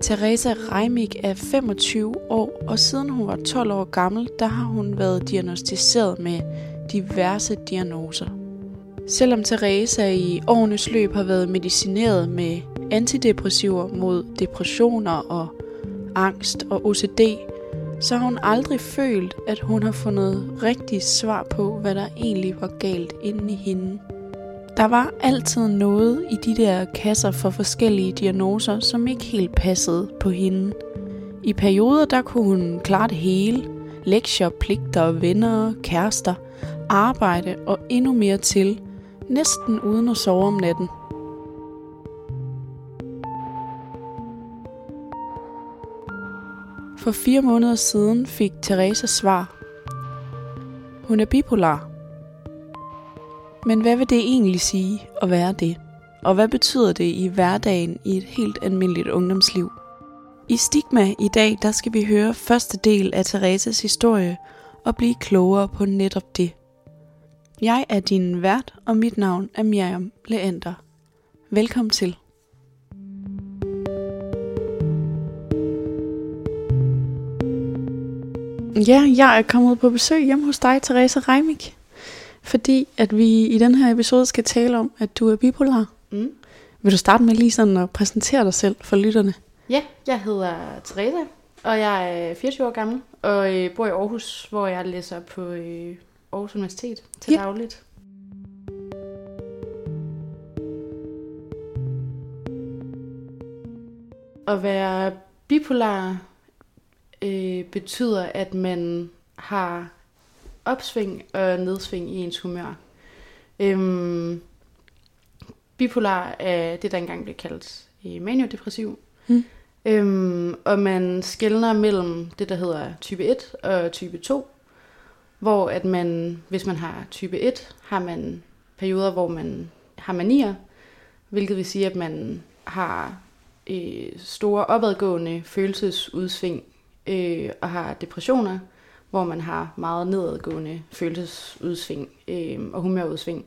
Teresa Reimig er 25 år, og siden hun var 12 år gammel, der har hun været diagnostiseret med diverse diagnoser. Selvom Teresa i årenes løb har været medicineret med antidepressiver mod depressioner og angst og OCD, så har hun aldrig følt, at hun har fundet rigtigt svar på, hvad der egentlig var galt inde i hende. Der var altid noget i de der kasser for forskellige diagnoser, som ikke helt passede på hende. I perioder der kunne hun klare det hele. Lektier, pligter, venner, kærester, arbejde og endnu mere til. Næsten uden at sove om natten. For fire måneder siden fik Teresa svar. Hun er bipolar. Men hvad vil det egentlig sige at være det? Og hvad betyder det i hverdagen i et helt almindeligt ungdomsliv? I Stigma i dag, der skal vi høre første del af Thereses historie og blive klogere på netop det. Jeg er din vært, og mit navn er Miriam Leander. Velkommen til. Ja, jeg er kommet på besøg hjemme hos dig, Teresa Reimik. Fordi at vi i den her episode skal tale om, at du er bipolar. Mm. Vil du starte med lige sådan at præsentere dig selv for lytterne? Ja, jeg hedder Teresa, og jeg er 24 år gammel, og øh, bor i Aarhus, hvor jeg læser på øh, Aarhus Universitet til Ja. dagligt. At være bipolar øh, betyder, at man har opsving og nedsving i ens humør. Øhm, bipolar er det, der engang blev kaldt maniodepressiv. Mm. Øhm, og man skældner mellem det, der hedder type 1 og type 2, hvor at man, hvis man har type 1, har man perioder, hvor man har manier, hvilket vil sige, at man har øh, store opadgående følelsesudsving øh, og har depressioner, hvor man har meget nedadgående følelsesudsving øh, og humørudsving.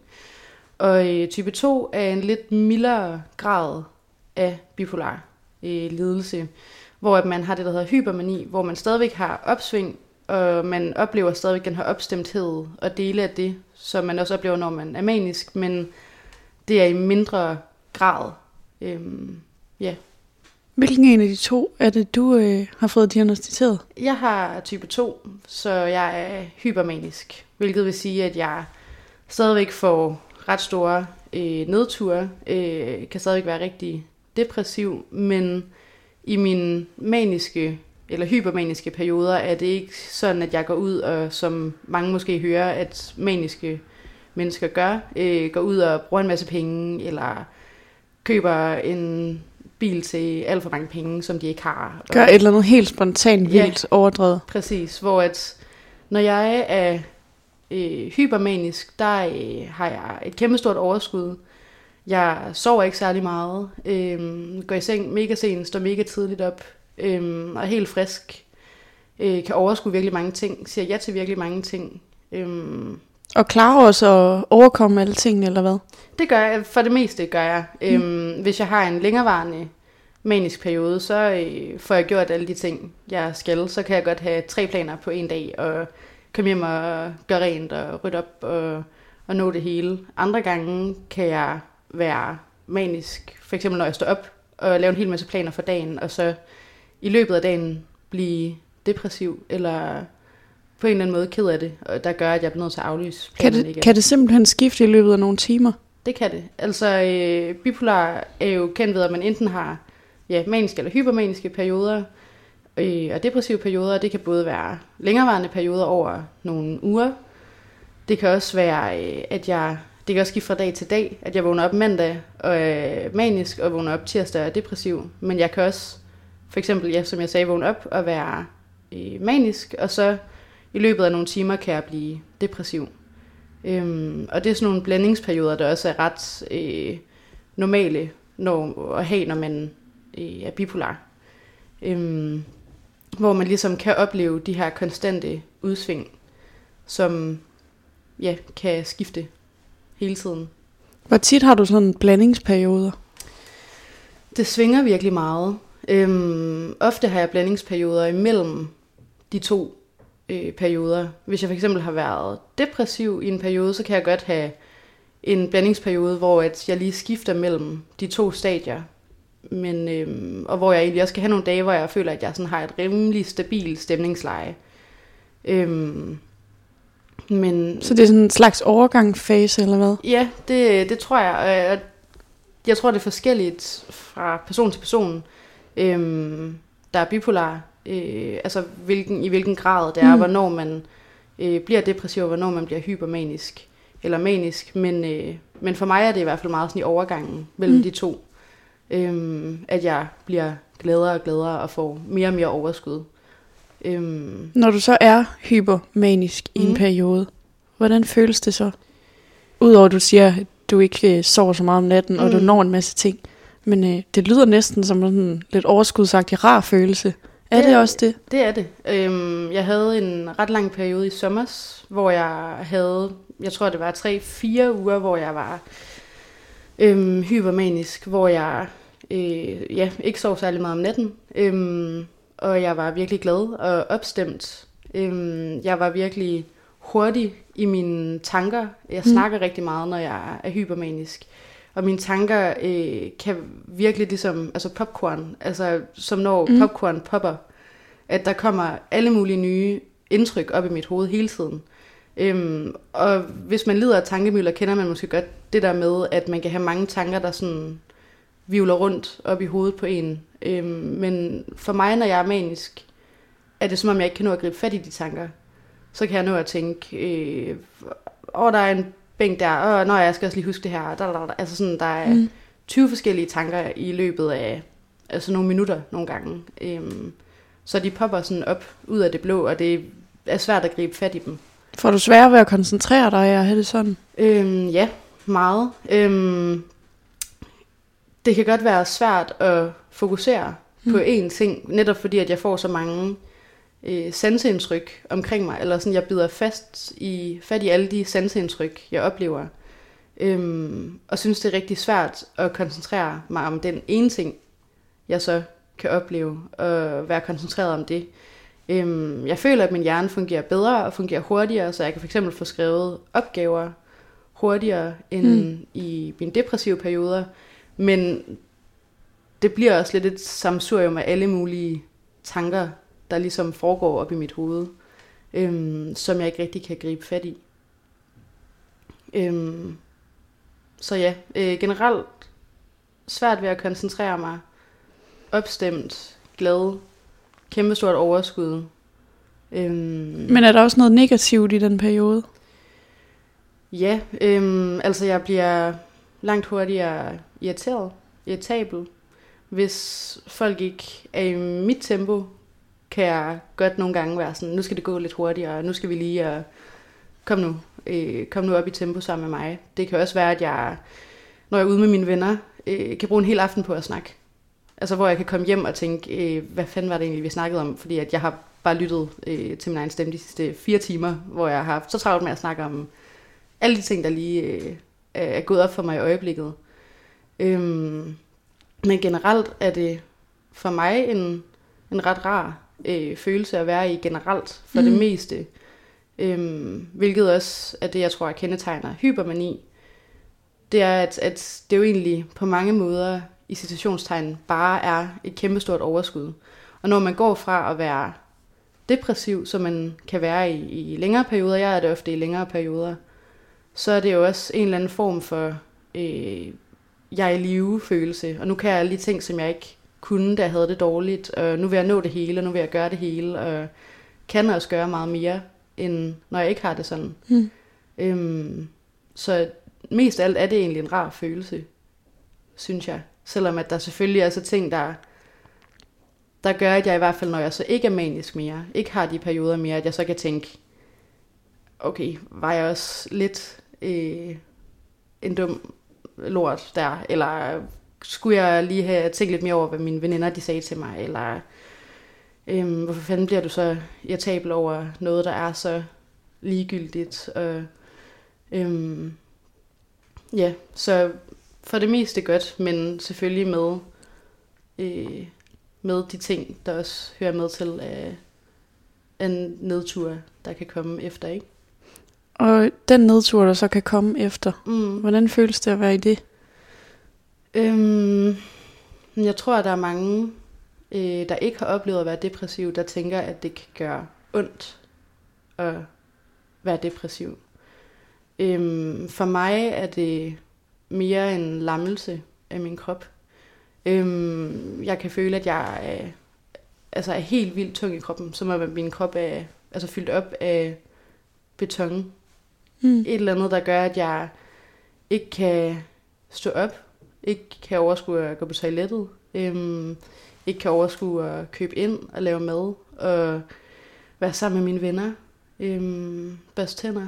Og øh, type 2 er en lidt mildere grad af bipolar øh, lidelse, hvor at man har det, der hedder hypermani, hvor man stadigvæk har opsving, og man oplever stadigvæk den her opstemthed og dele af det, som man også oplever, når man er manisk, men det er i mindre grad. Øhm, ja. Hvilken en af de to er det, du øh, har fået diagnostiseret? Jeg har type 2, så jeg er hypermanisk, hvilket vil sige, at jeg stadigvæk får ret store øh, nedture, øh, kan stadigvæk være rigtig depressiv, men i mine maniske eller hypermaniske perioder er det ikke sådan, at jeg går ud og, som mange måske hører, at maniske mennesker gør, øh, går ud og bruger en masse penge, eller køber en bil til alt for mange penge, som de ikke har. Gør et eller andet helt spontant, Ja. vildt overdrevet. Præcis, hvor at når jeg er øh, hypermanisk, der øh, har jeg et kæmpestort overskud. Jeg sover ikke særlig meget, øh, går i seng mega sent, står mega tidligt op, øh, og er helt frisk, øh, kan overskue virkelig mange ting, siger ja til virkelig mange ting. Øh, Og klarer os at overkomme alle tingene, eller hvad? det gør jeg, for det meste gør jeg. Mm. Øhm, hvis jeg har en længerevarende manisk periode, så øh, får jeg gjort alle de ting, jeg skal. Så kan jeg godt have tre planer på en dag, og komme hjem og gøre rent og rydde op og, og nå det hele. Andre gange kan jeg være manisk, for eksempel når jeg står op og lave en hel masse planer for dagen, og så i løbet af dagen blive depressiv, eller på en eller anden måde ked af det, og der gør, at jeg bliver nødt til at aflyse Kan det, kan det simpelthen skifte i løbet af nogle timer? det kan det. Altså, øh, bipolar er jo kendt ved, at man enten har ja, maniske eller hypermaniske perioder, øh, og depressive perioder. Det kan både være længerevarende perioder over nogle uger. Det kan også være, øh, at jeg... Det kan også skifte fra dag til dag, at jeg vågner op mandag og er manisk, og vågner op tirsdag og er depressiv. Men jeg kan også, for eksempel, ja, som jeg sagde, vågne op og være øh, manisk, og så i løbet af nogle timer kan jeg blive depressiv. Øhm, og det er sådan nogle blandingsperioder, der også er ret øh, normale når, at have, når man øh, er bipolar. Øhm, hvor man ligesom kan opleve de her konstante udsving, som ja, kan skifte hele tiden. Hvor tit har du sådan blandingsperioder? Det svinger virkelig meget. Øhm, ofte har jeg blandingsperioder imellem de to øh, perioder. Hvis jeg for eksempel har været depressiv i en periode, så kan jeg godt have en blandingsperiode, hvor at jeg lige skifter mellem de to stadier. Men, øhm, og hvor jeg egentlig også kan have nogle dage, hvor jeg føler, at jeg sådan har et rimelig stabilt stemningsleje. Øhm, men, Så det er sådan en slags overgangsfase, eller hvad? Ja, det, det tror jeg. Og jeg, jeg tror, det er forskelligt fra person til person, øhm, der er bipolar. Øh, altså hvilken, i hvilken grad det er, mm. hvornår man øh, bliver depressiv, og hvornår man bliver hypermanisk eller manisk. Men, øh, men for mig er det i hvert fald meget sådan i overgangen mellem mm. de to. Øhm, at jeg bliver gladere og gladere og får mere og mere overskud. Øhm. Når du så er hypermanisk mm. i en mm. periode, hvordan føles det så? Udover at du siger, at du ikke øh, sover så meget om natten, mm. og du mm. når en masse ting. Men øh, det lyder næsten som en lidt overskudsagtig rar følelse. Er det, det også det? Det er det. Øhm, jeg havde en ret lang periode i sommer, hvor jeg havde, jeg tror det var 3-4 uger, hvor jeg var øhm, hypermanisk, hvor jeg øh, ja, ikke sov særlig meget om natten. Øhm, og jeg var virkelig glad og opstemt. Øhm, jeg var virkelig hurtig i mine tanker. Jeg mm. snakker rigtig meget, når jeg er hypermanisk. Og mine tanker øh, kan virkelig ligesom, altså popcorn, altså som når mm. popcorn popper, at der kommer alle mulige nye indtryk op i mit hoved hele tiden. Øhm, og hvis man lider af tankemøller, kender man måske godt det der med, at man kan have mange tanker, der sådan vivler rundt op i hovedet på en. Øhm, men for mig, når jeg er manisk, er det som om, jeg ikke kan nå at gribe fat i de tanker. Så kan jeg nå at tænke, øh, åh, der er en bænk der, og når jeg skal også lige huske det her. Altså sådan, der er mm. 20 forskellige tanker i løbet af altså nogle minutter nogle gange. Øhm, så de popper sådan op ud af det blå, og det er svært at gribe fat i dem. Får du svært ved at koncentrere dig og have det sådan? Øhm, ja, meget. Øhm, det kan godt være svært at fokusere mm. på én ting, netop fordi at jeg får så mange øh, sanseindtryk omkring mig, eller sådan jeg bider fast i, fat i alle de sanseindtryk, jeg oplever. Øhm, og synes det er rigtig svært at koncentrere mig om den ene ting, jeg så kan opleve, og være koncentreret om det. Øhm, jeg føler, at min hjerne fungerer bedre og fungerer hurtigere, så jeg kan fx få skrevet opgaver hurtigere end mm. i mine depressive perioder. Men det bliver også lidt et samsurium af alle mulige tanker, der ligesom foregår op i mit hoved, øhm, som jeg ikke rigtig kan gribe fat i. Øhm, så ja, øh, generelt svært ved at koncentrere mig, opstemt, glad, kæmpestort overskud. Øhm, Men er der også noget negativt i den periode? Ja, øhm, altså jeg bliver langt hurtigere irriteret, irritabel. Hvis folk ikke er i mit tempo, kan jeg godt nogle gange være sådan, nu skal det gå lidt hurtigere, nu skal vi lige, uh, kom nu, øh, kom nu op i tempo sammen med mig. Det kan også være, at jeg, når jeg er ude med mine venner, øh, kan bruge en hel aften på at snakke. Altså hvor jeg kan komme hjem og tænke, øh, hvad fanden var det egentlig, vi snakkede om? Fordi at jeg har bare lyttet øh, til min egen stemme de sidste fire timer, hvor jeg har haft så travlt med at snakke om alle de ting, der lige øh, er gået op for mig i øjeblikket. Øhm, men generelt er det for mig en, en ret rar øh, følelse at være i generelt for mm. det meste. Øhm, hvilket også er det, jeg tror, jeg kendetegner hypermani. Det er, at, at det jo egentlig på mange måder i situationstegn bare er et kæmpestort overskud. Og når man går fra at være depressiv, som man kan være i, i længere perioder, jeg er det ofte i længere perioder, så er det jo også en eller anden form for øh, jeg i live følelse. Og nu kan jeg alle de ting, som jeg ikke kunne, da jeg havde det dårligt. Og nu vil jeg nå det hele, og nu vil jeg gøre det hele. Og kan også gøre meget mere, end når jeg ikke har det sådan. Mm. Øhm, så mest af alt er det egentlig en rar følelse, synes jeg. Selvom at der selvfølgelig er så ting, der, der gør, at jeg i hvert fald, når jeg så ikke er manisk mere, ikke har de perioder mere, at jeg så kan tænke, okay, var jeg også lidt øh, en dum lort der, eller skulle jeg lige have tænkt lidt mere over, hvad mine veninder de sagde til mig, eller øhm, hvorfor fanden bliver du så irritabel over noget, der er så ligegyldigt, og øhm, ja, så for det meste godt, men selvfølgelig med øh, med de ting, der også hører med til af en nedtur, der kan komme efter, ikke? Og den nedtur, der så kan komme efter, Mm. hvordan føles det at være i det? Øhm, jeg tror, at der er mange, øh, der ikke har oplevet at være depressiv, der tænker, at det kan gøre ondt at være depressiv. Øhm, for mig er det mere en lammelse af min krop. Øhm, jeg kan føle, at jeg er, altså er helt vildt tung i kroppen, som om min krop er altså fyldt op af beton Mm. et eller andet, der gør, at jeg ikke kan stå op, ikke kan overskue at gå på toilettet, øhm, ikke kan overskue at købe ind og lave mad, og være sammen med mine venner, øhm, børste tænder.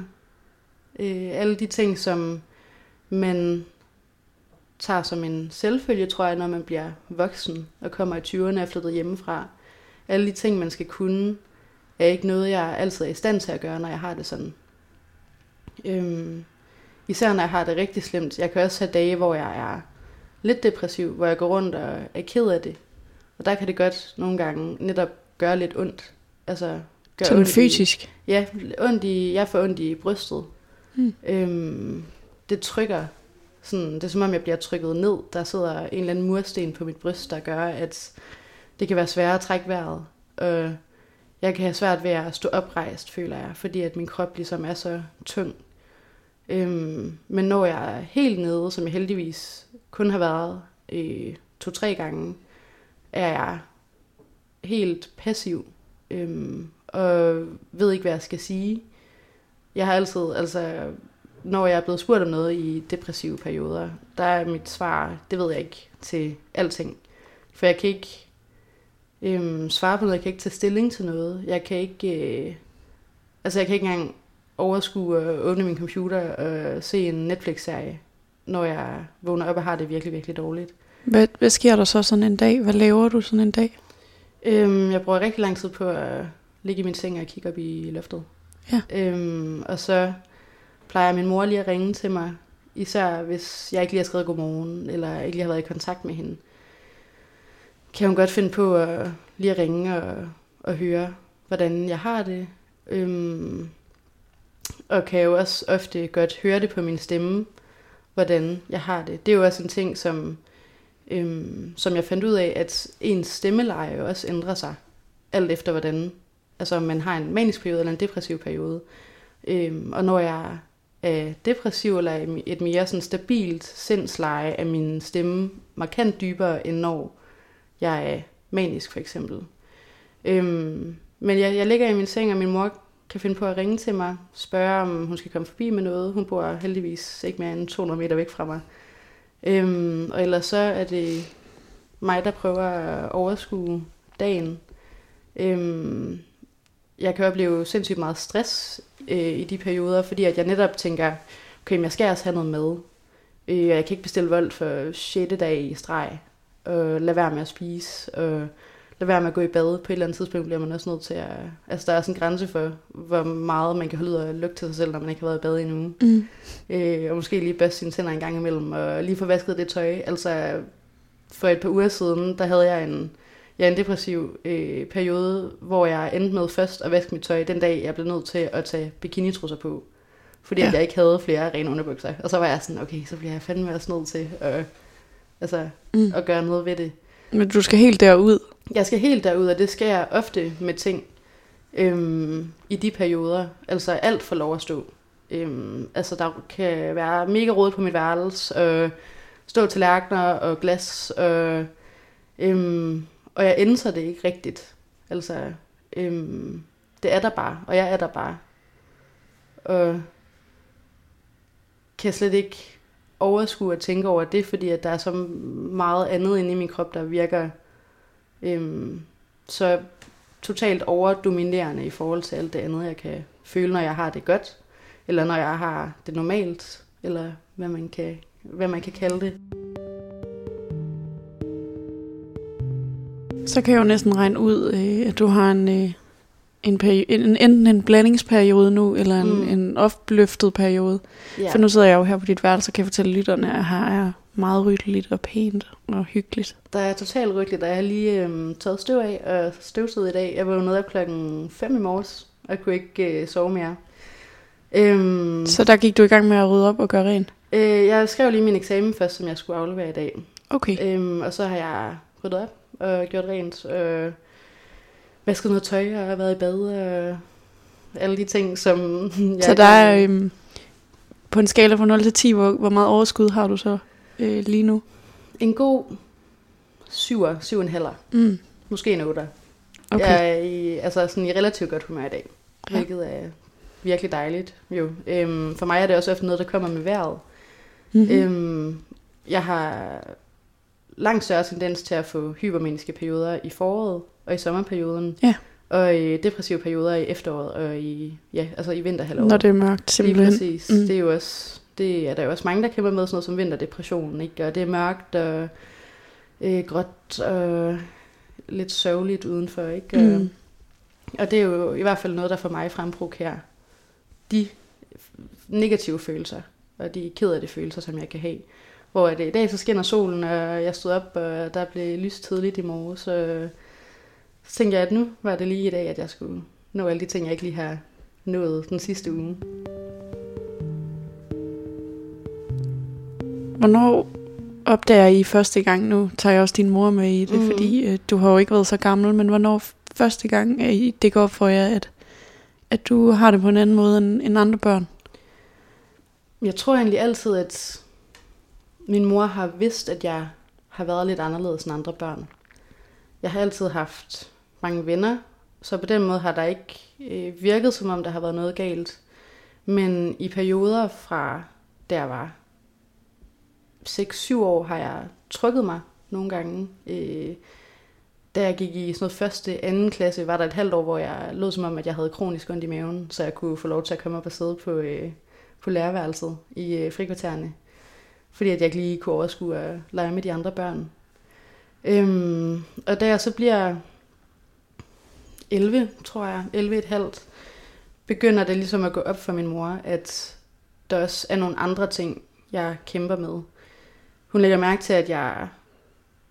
Øh, alle de ting, som man tager som en selvfølge, tror jeg, når man bliver voksen og kommer i 20'erne og flyttet hjemmefra. Alle de ting, man skal kunne, er ikke noget, jeg altid er i stand til at gøre, når jeg har det sådan. Øhm, især når jeg har det rigtig slemt. Jeg kan også have dage, hvor jeg er lidt depressiv, hvor jeg går rundt og er ked af det. Og der kan det godt nogle gange netop gøre lidt ondt. Altså, gøre Sådan ondt fysisk. I, ja, ondt i, jeg får ondt i brystet. Mm. Øhm, det trykker. Sådan, det er som om, jeg bliver trykket ned. Der sidder en eller anden mursten på mit bryst, der gør, at det kan være sværere at trække vejret. Og jeg kan have svært ved at stå oprejst, føler jeg, fordi at min krop ligesom er så tung. Øhm, men når jeg er helt nede, som jeg heldigvis kun har været øh, to-tre gange, er jeg helt passiv øh, og ved ikke, hvad jeg skal sige. Jeg har altid, altså, når jeg er blevet spurgt om noget i depressive perioder, der er mit svar, det ved jeg ikke til alting. For jeg kan ikke øhm, svare på noget, jeg kan ikke tage stilling til noget. Jeg kan ikke, øh, altså jeg kan ikke engang overskue at åbne min computer og se en Netflix-serie, når jeg vågner op og har det virkelig, virkelig dårligt. Hvad, hvad sker der så sådan en dag? Hvad laver du sådan en dag? Øhm, jeg bruger rigtig lang tid på at ligge i min seng og kigge op i loftet. Ja. Øhm, og så plejer min mor lige at ringe til mig, især hvis jeg ikke lige har skrevet godmorgen, eller ikke lige har været i kontakt med hende. Kan hun godt finde på at lige at ringe og, og høre, hvordan jeg har det. Øhm, og kan jo også ofte godt høre det på min stemme, hvordan jeg har det. Det er jo også en ting, som øhm, som jeg fandt ud af, at ens stemmeleje jo også ændrer sig, alt efter hvordan, altså om man har en manisk periode eller en depressiv periode. Øhm, og når jeg er depressiv eller et mere sådan stabilt sindsleje, er min stemme markant dybere, end når jeg er manisk for eksempel. Øhm, men jeg, jeg ligger i min seng, og min mor kan finde på at ringe til mig, spørge om hun skal komme forbi med noget. Hun bor heldigvis ikke mere end 200 meter væk fra mig. Øhm, og ellers så er det mig, der prøver at overskue dagen. Øhm, jeg kan opleve sindssygt meget stress øh, i de perioder, fordi at jeg netop tænker, okay, jeg skal også have noget med. Øh, jeg kan ikke bestille vold for 6. dag i streg. Og lade være med at spise. Og lade være med at gå i bad. På et eller andet tidspunkt bliver man også nødt til at... Altså, der er sådan en grænse for, hvor meget man kan holde ud og lugte til sig selv, når man ikke har været i bad endnu. Mm. Øh, og måske lige børste sine tænder en gang imellem, og lige få vasket det tøj. Altså, for et par uger siden, der havde jeg en, ja, en depressiv øh, periode, hvor jeg endte med først at vaske mit tøj den dag, jeg blev nødt til at tage bikinitrusser på. Fordi ja. jeg ikke havde flere rene underbukser. Og så var jeg sådan, okay, så bliver jeg fandme også nødt til at, altså, Mm. at gøre noget ved det. Men du skal helt derud. Jeg skal helt derud, og det skal jeg ofte med ting øhm, i de perioder. Altså alt for lov at stå. Øhm, altså der kan være mega rodet på mit værelse, øh, stå tallerkener og glas, øh, øhm, og jeg ændrer det ikke rigtigt. Altså, øhm, det er der bare, og jeg er der bare. Og kan slet ikke overskue at tænke over det, fordi at der er så meget andet inde i min krop, der virker øhm, så totalt overdominerende i forhold til alt det andet, jeg kan føle, når jeg har det godt, eller når jeg har det normalt, eller hvad man kan, hvad man kan kalde det. Så kan jeg jo næsten regne ud, øh, at du har en, øh, en, peri- en enten en blandingsperiode nu, eller en, Mm. en opløftet periode. Ja. For nu sidder jeg jo her på dit værelse og kan fortælle lytterne, at her er meget ryddeligt og pænt og hyggeligt. Der er totalt rygteligt, og jeg har lige øhm, taget støv af og støvsuget i dag. Jeg vågnede op klokken 5 i morges, og kunne ikke øh, sove mere. Øhm, Så der gik du i gang med at rydde op og gøre rent? øh, jeg skrev lige min eksamen først, som jeg skulle aflevere i dag. Okay. Øhm, og så har jeg ryddet op og gjort rent. Og vasket noget tøj og været i bad og alle de ting, som jeg Så der er øhm, på en skala fra 0 til 10, hvor, hvor meget overskud har du så øh, lige nu? en god 7, 7,5. Mm. Måske en 8. Okay. Jeg er i, altså sådan i relativt godt humør i dag, Ja. hvilket er virkelig dejligt. Jo. Øhm, for mig er det også ofte noget, der kommer med vejret. Mm-hmm. Øhm, jeg har langt større tendens til at få hypermaniske perioder i foråret og i sommerperioden. Ja. Og i depressive perioder i efteråret og i, ja, altså i vinterhalvåret. Når det er mørkt, Lige simpelthen. præcis. Mm. Mm. Det er jo også, det er der jo også mange, der kæmper med sådan noget som vinterdepression, ikke? Og det er mørkt og øh, gråt og lidt sørgeligt udenfor, ikke? Og, Mm. og det er jo i hvert fald noget, der for mig fremprovokerer de negative følelser, og de ked af følelser, som jeg kan have. Hvor at, i dag så skinner solen, og jeg stod op, og der blev lyst tidligt i morges, så, så tænkte jeg, at nu var det lige i dag, at jeg skulle nå alle de ting, jeg ikke lige har nået den sidste uge. Hvornår opdager I første gang, nu tager jeg også din mor med i det, mm. Fordi øh, du har jo ikke været så gammel, men hvornår første gang er I, det går for jer, at, at du har det på en anden måde end, end andre børn? Jeg tror egentlig altid, at min mor har vidst, at jeg har været lidt anderledes end andre børn. Jeg har altid haft mange venner, så på den måde har der ikke øh, virket, som om der har været noget galt. Men i perioder fra der var 6-7 år, har jeg trykket mig nogle gange. Øh, da jeg gik i sådan noget første, anden klasse, var der et halvt år, hvor jeg lød som om, at jeg havde kronisk ondt i maven, så jeg kunne få lov til at komme op og sidde på, øh, på lærerværelset i øh, frikvartererne. Fordi at jeg ikke lige kunne overskue at lege med de andre børn. Øhm, og da jeg så bliver 11, tror jeg, 11 et halvt, begynder det ligesom at gå op for min mor, at der også er nogle andre ting, jeg kæmper med. Hun lægger mærke til, at jeg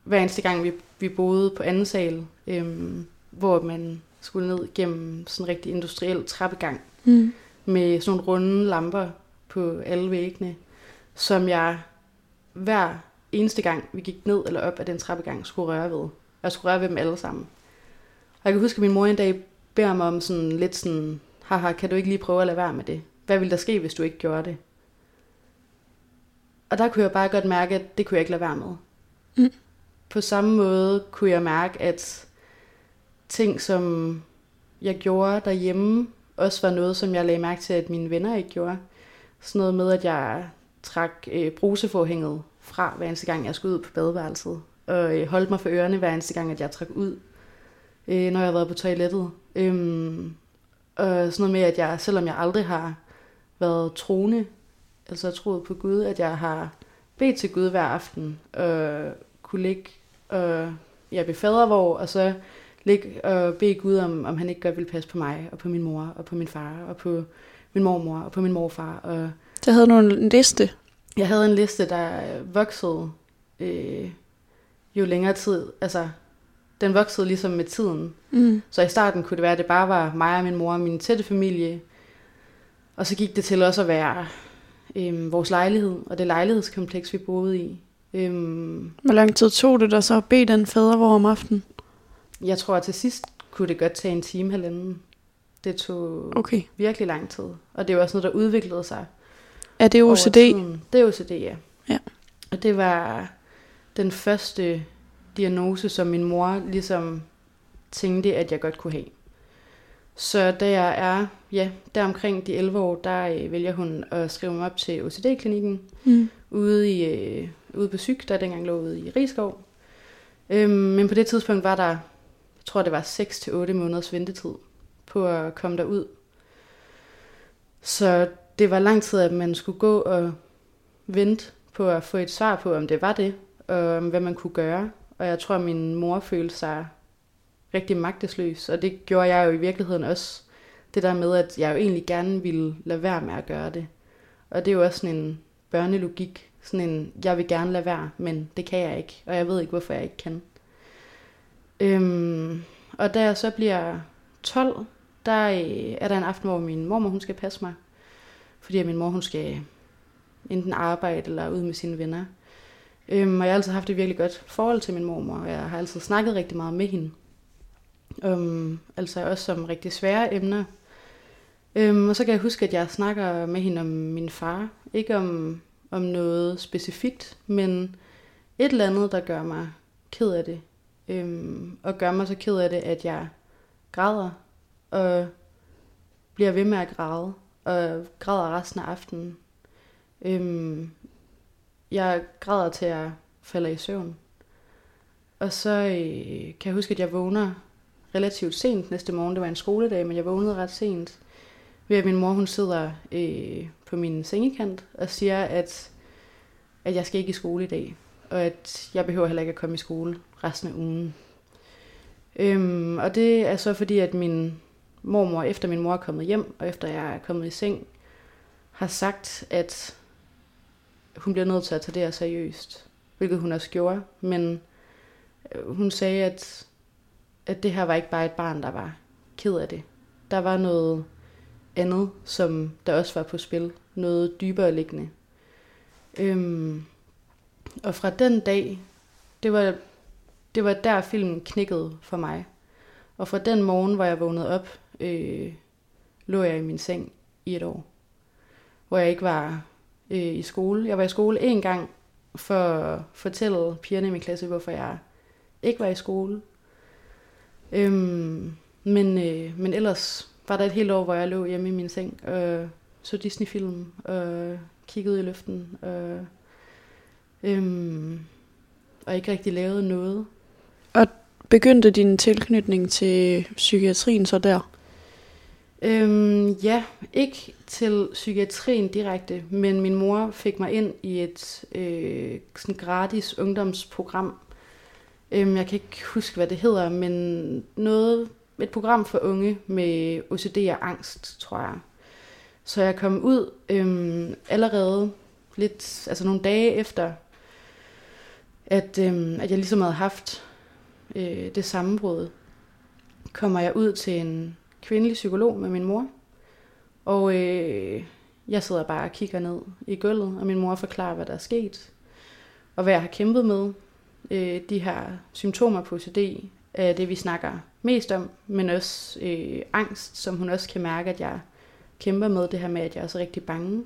hver eneste gang, vi, vi boede på anden sal, øhm, hvor man skulle ned gennem sådan en rigtig industriel trappegang, Mm. med sådan nogle runde lamper på alle væggene, som jeg hver eneste gang, vi gik ned eller op ad den trappegang, skulle røre ved. Jeg skulle røre ved dem alle sammen. Og jeg kan huske, at min mor en dag beder mig om sådan lidt sådan, haha, kan du ikke lige prøve at lade være med det? Hvad ville der ske, hvis du ikke gjorde det? Og der kunne jeg bare godt mærke, at det kunne jeg ikke lade være med. Mm. På samme måde kunne jeg mærke, at ting, som jeg gjorde derhjemme, også var noget, som jeg lagde mærke til, at mine venner ikke gjorde. Sådan noget med, at jeg trak øh, bruseforhænget fra, hver eneste gang, jeg skulle ud på badeværelset. Og øh, holdt mig for ørerne, hver eneste gang, at jeg trak ud, øh, når jeg var på toilettet. Øhm, og sådan noget med, at jeg, selvom jeg aldrig har været troende, altså troet på Gud, at jeg har bedt til Gud hver aften, og kunne ligge og ja, ved fadervor, og så ligge og bede Gud om, om han ikke godt ville passe på mig, og på min mor, og på min far, og på min mormor, og på min morfar. Og Der havde du en liste. jeg havde en liste, der voksede øh, jo længere tid. Altså, den voksede ligesom med tiden. Mm. Så i starten kunne det være, at det bare var mig og min mor og min tætte familie. Og så gik det til også at være øhm, vores lejlighed, og det lejlighedskompleks, vi boede i. Øhm, Hvor lang tid tog det dig så at bede den fadervor om aftenen? jeg tror, at til sidst kunne det godt tage en time, halvanden. Det tog Okay. virkelig lang tid. Og det var også noget, der udviklede sig. Er det OCD? Det er OCD, ja. Ja. Og det var den første diagnose, som min mor ligesom tænkte, at jeg godt kunne have. Så da jeg er, ja, der omkring de 11 år, der øh, vælger hun at skrive mig op til OCD-klinikken Mm. ude, i, øh, ude på Syg, der dengang lå ude i Rigskov. Øhm, men på det tidspunkt var der, jeg tror det var 6-8 måneders ventetid på at komme derud. Så det var lang tid, at man skulle gå og vente på at få et svar på, om det var det, og om hvad man kunne gøre. Og jeg tror, at min mor følte sig rigtig magtesløs, og det gjorde jeg jo i virkeligheden også. Det der med, at jeg jo egentlig gerne ville lade være med at gøre det. Og det er jo også sådan en børnelogik, Sådan en, jeg vil gerne lade være, men det kan jeg ikke, og jeg ved ikke, hvorfor jeg ikke kan. Øhm, og da jeg så bliver 12, der øh, er der en aften, hvor min mormor hun skal passe mig. Fordi min mor hun skal enten arbejde eller ud med sine venner. Øhm, og jeg har altid haft et virkelig godt forhold til min mormor, og jeg har altid snakket rigtig meget med hende. Um, altså også som rigtig svære emner. Um, og så kan jeg huske, at jeg snakker med hende om min far. Ikke om, om noget specifikt, men et eller andet, der gør mig ked af det. Um, og gør mig så ked af det, at jeg græder og bliver ved med at græde. Og græder resten af aftenen. Um, jeg græder til at falder i søvn. Og så øh, kan jeg huske, at jeg vågner relativt sent næste morgen. Det var en skoledag, men jeg vågnede ret sent. Ved at min mor hun sidder øh, på min sengekant og siger, at, at jeg skal ikke i skole i dag. Og at jeg behøver heller ikke at komme i skole resten af ugen. Øhm, og det er så fordi, at min mormor, efter min mor er kommet hjem, og efter jeg er kommet i seng, har sagt, at hun bliver nødt til at tage det her seriøst. Hvilket hun også gjorde. Men øh, hun sagde, at, at det her var ikke bare et barn, der var ked af det. Der var noget andet, som der også var på spil. Noget dybere liggende. Øhm, og fra den dag, det var, det var der filmen knækkede for mig. Og fra den morgen, hvor jeg vågnede op, øh, lå jeg i min seng i et år. Hvor jeg ikke var øh, i skole. Jeg var i skole en gang for at fortælle pigerne i min klasse, hvorfor jeg ikke var i skole. Øhm, men, øh, men ellers var der et helt år, hvor jeg lå hjemme i min seng og så Disney-film og kiggede i luften og, øhm, og ikke rigtig lavede noget. Og begyndte din tilknytning til psykiatrien så der? Øhm, ja, ikke til psykiatrien direkte, men min mor fik mig ind i et øh, sådan gratis ungdomsprogram. Øhm, jeg kan ikke huske, hvad det hedder, men noget, et program for unge med OCD og angst, tror jeg. Så jeg kom ud øhm, allerede lidt, altså nogle dage efter, at, øhm, at jeg ligesom havde haft øh, det sammenbrud, kommer jeg ud til en kvindelig psykolog med min mor. Og øh, jeg sidder bare og kigger ned i gulvet, og min mor forklarer, hvad der er sket. Og hvad jeg har kæmpet med. Øh, de her symptomer på OCD er det, vi snakker mest om, men også øh, angst, som hun også kan mærke, at jeg kæmper med det her med, at jeg er så rigtig bange.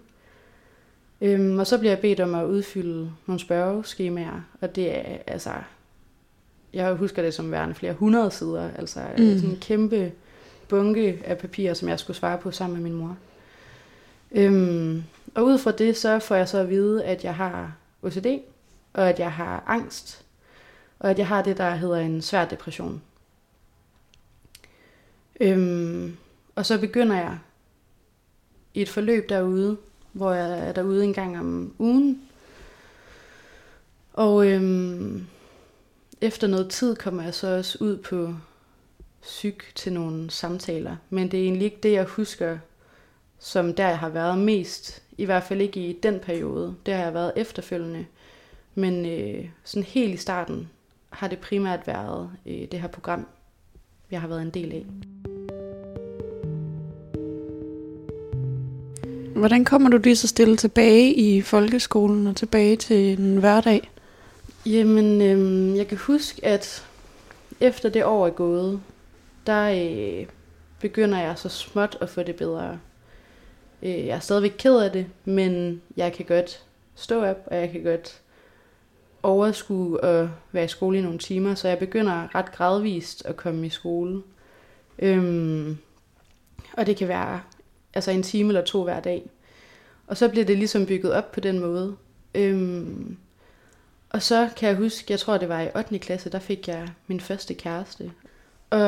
Øhm, og så bliver jeg bedt om at udfylde nogle spørgeskemaer, og det er altså, jeg husker det som værende flere hundrede sider, altså mm. sådan en kæmpe bunke af papirer, som jeg skulle svare på sammen med min mor. Øhm, og ud fra det, så får jeg så at vide, at jeg har OCD, og at jeg har angst, og at jeg har det, der hedder en svær depression. Øhm, og så begynder jeg i et forløb derude, hvor jeg er derude en gang om ugen. Og øhm, efter noget tid kommer jeg så også ud på syg til nogle samtaler. Men det er egentlig ikke det, jeg husker, som der jeg har været mest. I hvert fald ikke i den periode. Det har jeg været efterfølgende. Men øh, sådan helt i starten har det primært været øh, det her program, jeg har været en del af. Hvordan kommer du lige så stille tilbage i folkeskolen og tilbage til en hverdag? Jamen, øh, jeg kan huske, at efter det år er gået, der øh, begynder jeg så småt at få det bedre. Øh, jeg er stadigvæk ked af det, men jeg kan godt stå op, og jeg kan godt overskue at være i skole i nogle timer, så jeg begynder ret gradvist at komme i skole. Øhm, og det kan være altså en time eller to hver dag. Og så bliver det ligesom bygget op på den måde. Øhm, og så kan jeg huske, jeg tror det var i 8. klasse, der fik jeg min første kæreste. Og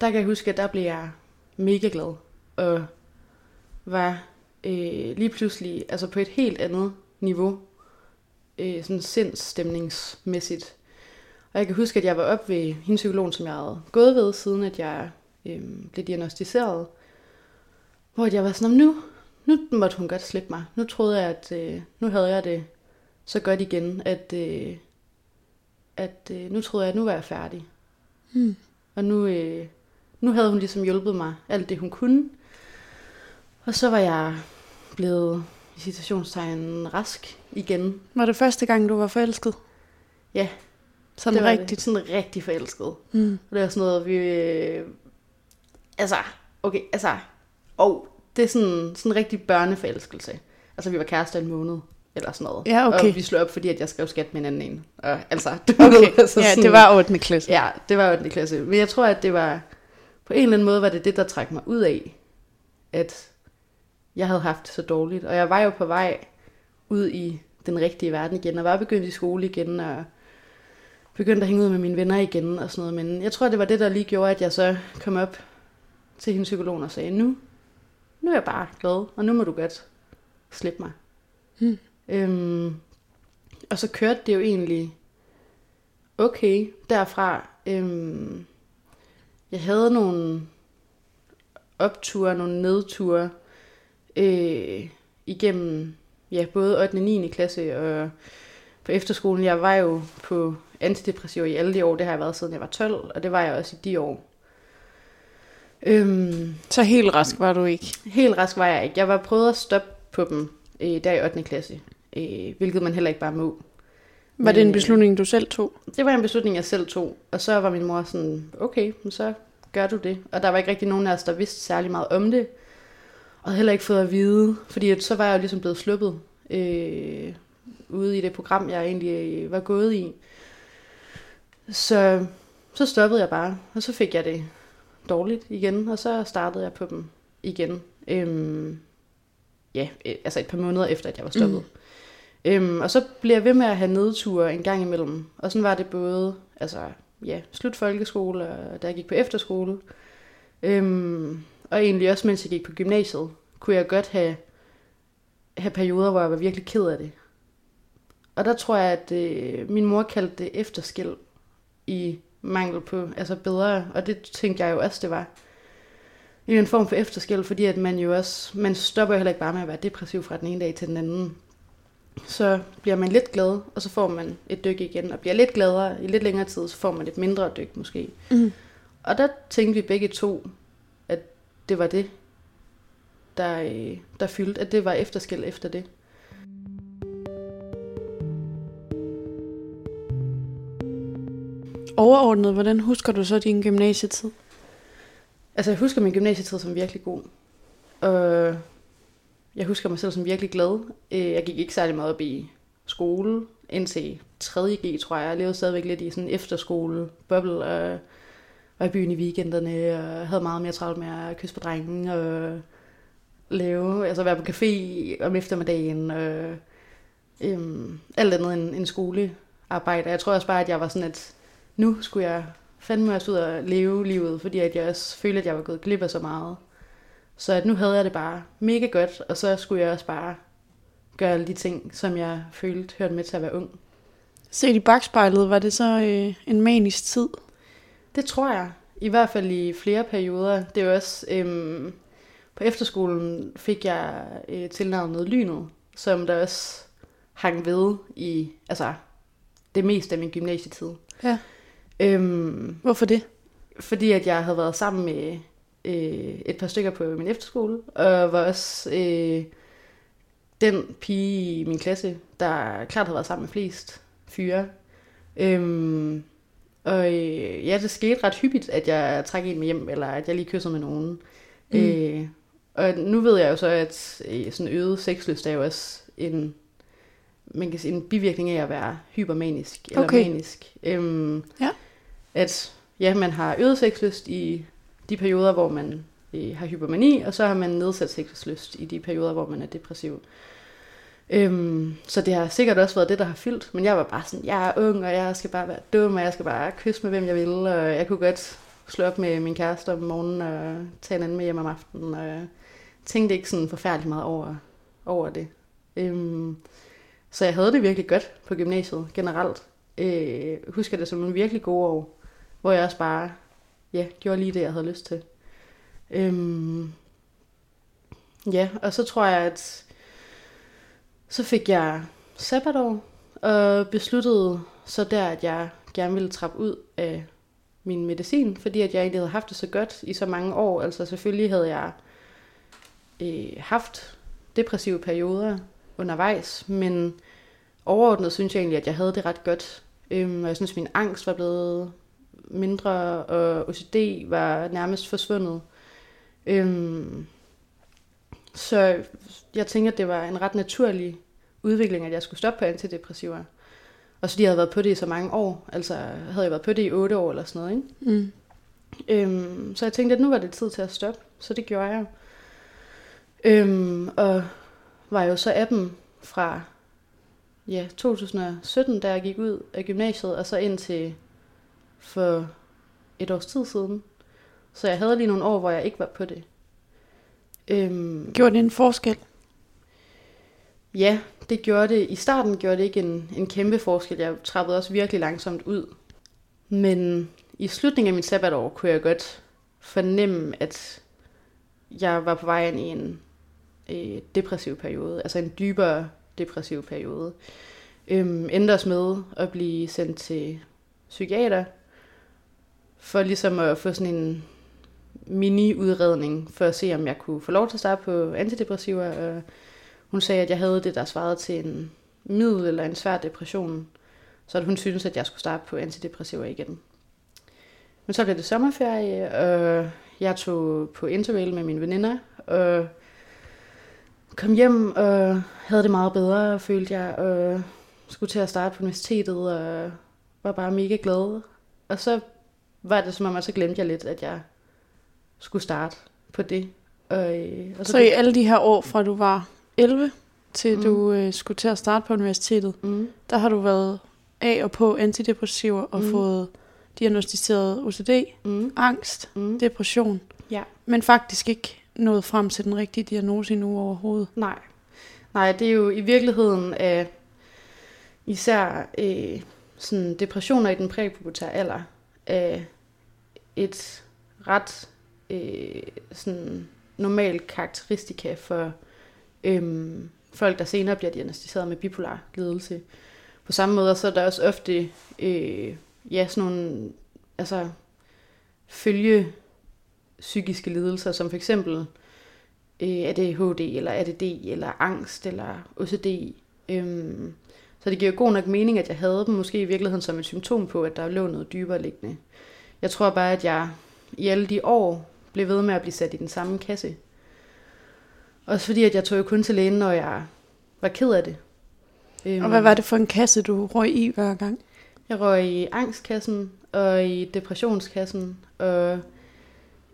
der kan jeg huske, at der blev jeg mega glad. Og var øh, lige pludselig altså på et helt andet niveau. Øh, sådan sindsstemningsmæssigt. Og jeg kan huske, at jeg var op ved hendes psykolog, som jeg havde gået ved, siden at jeg øh, blev diagnostiseret. Hvor jeg var sådan, nu, nu måtte hun godt slippe mig. Nu troede jeg, at øh, nu havde jeg det så godt igen, at, øh, at øh, nu troede jeg, at nu var jeg færdig. Mm. Og nu, øh, nu havde hun ligesom hjulpet mig alt det, hun kunne. Og så var jeg blevet i citationstegn rask igen. Var det første gang, du var forelsket? Ja. Sådan det var rigtigt? Det. Sådan rigtig forelsket. Mm. Og det var sådan noget, vi... Øh, altså, okay, altså... Og det er sådan, sådan en rigtig børneforelskelse. Altså, vi var kærester en måned, eller sådan noget. Ja, okay. Og vi slog op, fordi at jeg skrev skat med en anden en. Og, altså, du Okay, ved, altså ja, sådan- det var 8. klasse. Ja, det var jo den klasse. Men jeg tror, at det var... På en eller anden måde var det det, der trak mig ud af, at jeg havde haft det så dårligt. Og jeg var jo på vej ud i den rigtige verden igen, og var begyndt i skole igen, og begyndte at hænge ud med mine venner igen og sådan noget. Men jeg tror, det var det, der lige gjorde, at jeg så kom op til hendes psykolog og sagde, nu, nu er jeg bare glad, og nu må du godt slippe mig. Hmm. Øhm, og så kørte det jo egentlig okay derfra. Øhm, jeg havde nogle opture, nogle nedture øh, igennem ja, både 8. og 9. klasse og på efterskolen. Jeg var jo på antidepressiver i alle de år. Det har jeg været siden jeg var 12, og det var jeg også i de år. Øhm, Så helt rask var du ikke? Helt rask var jeg ikke. Jeg var prøvet at stoppe på dem øh, der i 8. klasse, øh, hvilket man heller ikke bare må. Var det en øh, beslutning, du selv tog? Det var en beslutning, jeg selv tog. Og så var min mor sådan, okay, men så gør du det. Og der var ikke rigtig nogen af os, der vidste særlig meget om det. Og heller ikke fået at vide, fordi at så var jeg jo ligesom blevet sluppet øh, ude i det program, jeg egentlig øh, var gået i. Så, så stoppede jeg bare, og så fik jeg det dårligt igen, og så startede jeg på dem igen. Øhm, ja, øh, altså et par måneder efter, at jeg var stoppet. Mm. Øhm, og så blev jeg ved med at have nedture en gang imellem. Og sådan var det både, altså ja, slut folkeskole, og da jeg gik på efterskole. Øhm, og egentlig også, mens jeg gik på gymnasiet, kunne jeg godt have, have perioder, hvor jeg var virkelig ked af det. Og der tror jeg, at øh, min mor kaldte det efterskil i mangel på altså bedre, og det tænkte jeg jo også, det var i en form for efterskil, fordi at man jo også, man stopper jo heller ikke bare med at være depressiv fra den ene dag til den anden. Så bliver man lidt glad, og så får man et dyk igen, og bliver lidt gladere i lidt længere tid, så får man et mindre dyk måske. Mm. Og der tænkte vi begge to, det var det, der, øh, der fyldte, at det var efterskil efter det. Overordnet, hvordan husker du så din gymnasietid? Altså, jeg husker min gymnasietid som virkelig god. Og jeg husker mig selv som virkelig glad. Øh, Jeg gik ikke særlig meget op i skole indtil 3.G, tror jeg. Jeg levede stadigvæk lidt i sådan en efterskole boble og var i byen i weekenderne og havde meget mere travlt med at kysse på drengen og lave, altså være på café om eftermiddagen og øhm, alt andet end, end skolearbejde. Jeg tror også bare, at jeg var sådan, at nu skulle jeg fandme også ud og leve livet, fordi at jeg også følte, at jeg var gået glip af så meget. Så at nu havde jeg det bare mega godt, og så skulle jeg også bare gøre alle de ting, som jeg følte hørte med til at være ung. Set i bagspejlet, var det så øh, en manisk tid? Det tror jeg. I hvert fald i flere perioder. Det er også... Øhm, på efterskolen fik jeg øh, tilnavnet Lynet, som der også hang ved i altså, det meste af min gymnasietid. Ja. Øhm, Hvorfor det? fordi at jeg havde været sammen med øh, et par stykker på min efterskole, og var også øh, den pige i min klasse, der klart havde været sammen med flest fyre. Øhm, og øh, ja, det skete ret hyppigt, at jeg trak en med hjem, eller at jeg lige kyssede med nogen. Mm. Øh, og nu ved jeg jo så, at øh, sådan øget sexlyst er jo også en, man kan sige, en bivirkning af at være hypermanisk eller Okay. manisk. Øhm, Ja. At ja, man har øget sexlyst i de perioder, hvor man øh, har hypermani, og så har man nedsat sexlyst i de perioder, hvor man er depressiv. Øhm, så det har sikkert også været det, der har fyldt, men jeg var bare sådan, jeg er ung, og jeg skal bare være dum, og jeg skal bare kysse med, hvem jeg vil, og jeg kunne godt slå op med min kæreste om morgenen, og tage en anden med hjem om aftenen, og jeg tænkte ikke sådan forfærdeligt meget over, over det. Øhm, så jeg havde det virkelig godt på gymnasiet generelt. Øh, husker det som en virkelig god år, hvor jeg også bare ja, gjorde lige det, jeg havde lyst til. Øhm, ja, og så tror jeg, at så fik jeg sabbatår og besluttede så der, at jeg gerne ville trappe ud af min medicin, fordi at jeg egentlig havde haft det så godt i så mange år. Altså selvfølgelig havde jeg øh, haft depressive perioder undervejs, men overordnet synes jeg egentlig, at jeg havde det ret godt. Øhm, og jeg synes, at min angst var blevet mindre, og OCD var nærmest forsvundet. Øhm, så jeg tænker, at det var en ret naturlig udvikling, at jeg skulle stoppe på antidepressiver. Og så de havde været på det i så mange år. Altså havde jeg været på det i otte år eller sådan noget. Ikke? Mm. Øhm, så jeg tænkte, at nu var det tid til at stoppe. Så det gjorde jeg. Øhm, og var jo så af dem fra ja, 2017, da jeg gik ud af gymnasiet, og så ind til for et års tid siden. Så jeg havde lige nogle år, hvor jeg ikke var på det. Øhm, Gjorde det en forskel? Ja, det gjorde det. I starten gjorde det ikke en, en kæmpe forskel. Jeg trappede også virkelig langsomt ud. Men i slutningen af mit sabbatår kunne jeg godt fornemme, at jeg var på vej ind i en øh, depressiv periode. Altså en dybere depressiv periode. Øhm, endte os med at blive sendt til psykiater, for ligesom at få sådan en mini-udredning, for at se, om jeg kunne få lov til at starte på antidepressiver. Og hun sagde, at jeg havde det, der svarede til en middel eller en svær depression. Så at hun syntes, at jeg skulle starte på antidepressiver igen. Men så blev det sommerferie, og jeg tog på interrail med mine veninder, og kom hjem og havde det meget bedre, følte jeg, og skulle til at starte på universitetet, og var bare mega glad. Og så var det som om, at så glemte jeg lidt, at jeg skulle starte på det. Og, øh, og så, så i alle de her år, fra du var 11 til Mm. du øh, skulle til at starte på universitetet, Mm, der har du været af og på antidepressiver og Mm. fået diagnostiseret OCD, mm, angst, mm. depression, Ja. men faktisk ikke nået frem til den rigtige diagnose endnu overhovedet. Nej. Nej, det er jo i virkeligheden af især øh, sådan depressioner i den præpubertære alder af et ret øh, sådan normal karakteristika for øh, folk, der senere bliver diagnostiseret med bipolar lidelse. På samme måde så er der også ofte øh, ja, sådan nogle altså, følge psykiske lidelser, som for eksempel øh, ADHD, eller ADD, eller angst, eller OCD. Øhm, så det giver god nok mening, at jeg havde dem måske i virkeligheden som et symptom på, at der lå noget dybere liggende. Jeg tror bare, at jeg i alle de år blev ved med at blive sat i den samme kasse. Også fordi, at jeg tog jo kun til lægen, når jeg var ked af det. Øhm, Og hvad var det for en kasse, du røg i hver gang? Jeg røg i angstkassen, og i depressionskassen, og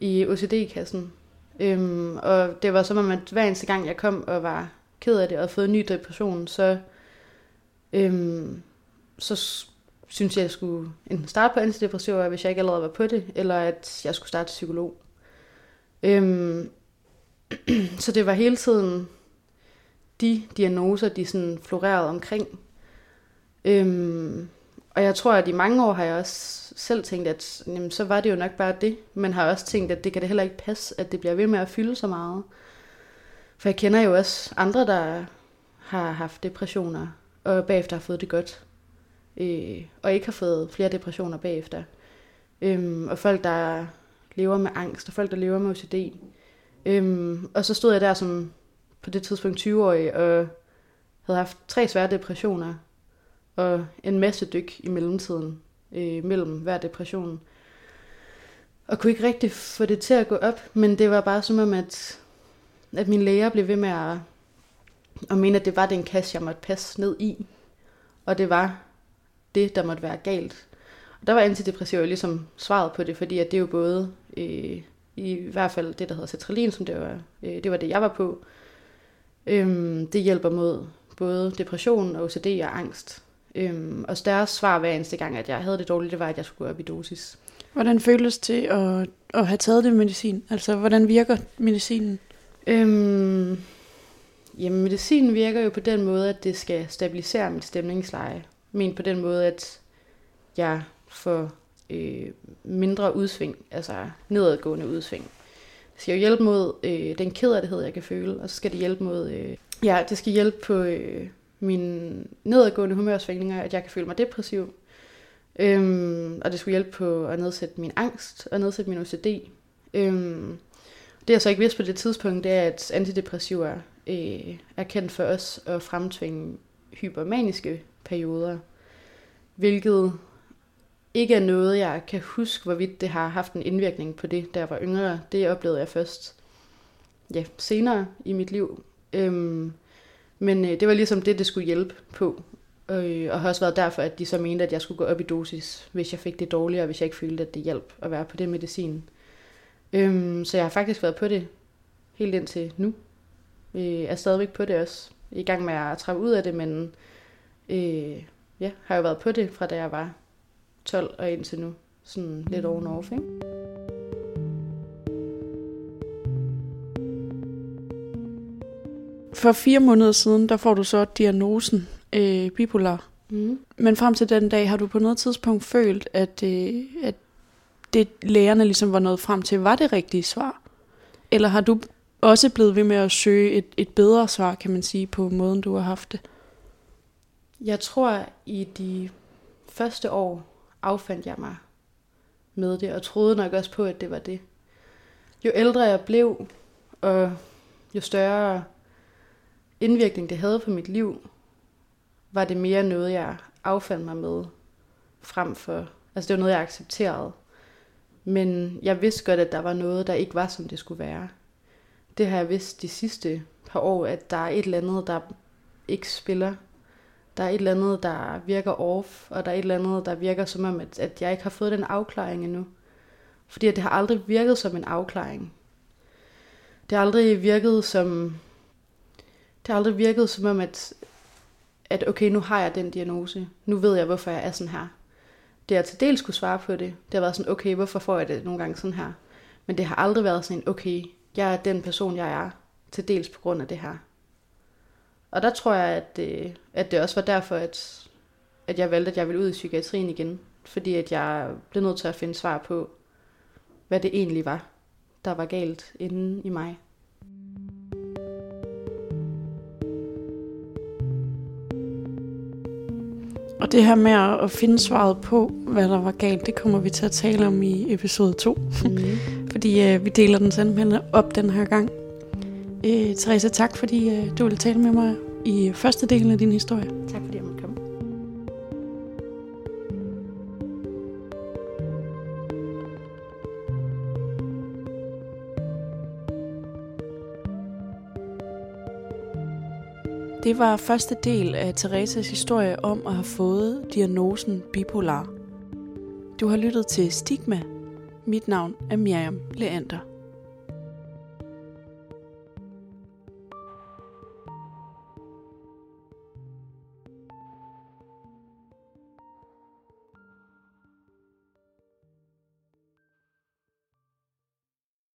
i OCD-kassen. Øhm, og det var som om, at hver eneste gang, jeg kom og var ked af det, og havde fået en ny depression, så, øhm, så synes jeg, jeg skulle enten starte på antidepressiver, hvis jeg ikke allerede var på det, eller at jeg skulle starte psykolog. Øhm, så det var hele tiden de diagnoser, de sådan florerede omkring. Øhm, og jeg tror, at i mange år har jeg også selv tænkt, at jamen, så var det jo nok bare det. Men har også tænkt, at det kan det heller ikke passe, at det bliver ved med at fylde så meget. For jeg kender jo også andre, der har haft depressioner, og bagefter har fået det godt. Øh, og ikke har fået flere depressioner bagefter. Øhm, og folk, der lever med angst, og folk, der lever med OCD. Øhm, og så stod jeg der som på det tidspunkt 20-årig, og havde haft tre svære depressioner, og en masse dyk i mellemtiden, øh, mellem hver depression. Og kunne ikke rigtig få det til at gå op, men det var bare som om, at, at min læger blev ved med at, at mene, at det var den kasse, jeg måtte passe ned i. Og det var det, der måtte være galt. Der var antidepressiver ligesom svaret på det, fordi at det er jo både, øh, i hvert fald det, der hedder cetralin, som det var, øh, det var det, jeg var på. Øhm, det hjælper mod både depression, og OCD og angst. Øhm, og deres svar hver eneste gang, at jeg havde det dårligt, det var, at jeg skulle gå op i dosis. Hvordan føles det at, at have taget det medicin? Altså, hvordan virker medicinen? Øhm, jamen, medicinen virker jo på den måde, at det skal stabilisere mit stemningsleje. Men på den måde, at jeg for øh, mindre udsving, altså nedadgående udsving. Det skal jo hjælpe mod øh, den kederlighed, jeg kan føle, og så skal det hjælpe mod, øh, ja, det skal hjælpe på øh, mine nedadgående humørsvingninger, at jeg kan føle mig depressiv. Øhm, og det skulle hjælpe på at nedsætte min angst og nedsætte min OCD. Øhm, det jeg så ikke vidste på det tidspunkt, det er, at antidepressiver øh, er kendt for os at fremtvinge hypermaniske perioder, hvilket ikke er noget, jeg kan huske, hvorvidt det har haft en indvirkning på det, da jeg var yngre. Det oplevede jeg først ja, senere i mit liv. Øhm, men øh, det var ligesom det, det skulle hjælpe på. Øh, og har også været derfor, at de så mente, at jeg skulle gå op i dosis, hvis jeg fik det dårligere, hvis jeg ikke følte, at det hjalp at være på det medicin. Øhm, så jeg har faktisk været på det helt indtil nu. Øh, er stadigvæk på det også. I gang med at trappe ud af det, men øh, ja, har jo været på det fra da jeg var 12 og indtil nu. Sådan lidt over off, ikke? For fire måneder siden, der får du så diagnosen øh, bipolar. Mm. Men frem til den dag, har du på noget tidspunkt følt, at, øh, at det lægerne ligesom var nået frem til, var det rigtige svar? Eller har du også blevet ved med at søge et, et bedre svar, kan man sige, på måden, du har haft det? Jeg tror, i de første år affandt jeg mig med det, og troede nok også på, at det var det. Jo ældre jeg blev, og jo større indvirkning det havde på mit liv, var det mere noget, jeg affandt mig med, frem for, altså det var noget, jeg accepterede. Men jeg vidste godt, at der var noget, der ikke var, som det skulle være. Det har jeg vidst de sidste par år, at der er et eller andet, der ikke spiller. Der er et eller andet, der virker off, og der er et eller andet, der virker som om, at, at jeg ikke har fået den afklaring endnu. Fordi det har aldrig virket som en afklaring. Det har aldrig virket som... Det har aldrig virket som om, at, at okay, nu har jeg den diagnose. Nu ved jeg, hvorfor jeg er sådan her. Det har til dels skulle svare på det. Det har været sådan, okay, hvorfor får jeg det nogle gange sådan her? Men det har aldrig været sådan, okay, jeg er den person, jeg er, til dels på grund af det her. Og der tror jeg, at det, at det også var derfor, at, at jeg valgte, at jeg ville ud i psykiatrien igen. Fordi at jeg blev nødt til at finde svar på, hvad det egentlig var, der var galt inde i mig. Og det her med at finde svaret på, hvad der var galt, det kommer vi til at tale om i episode 2. Mm. fordi øh, vi deler den simpelthen op den her gang. Øh, Therese, tak fordi øh, du ville tale med mig i første del af din historie. Tak fordi jeg måtte komme. Det var første del af Thereses historie om at have fået diagnosen bipolar. Du har lyttet til Stigma. Mit navn er Miriam Leander.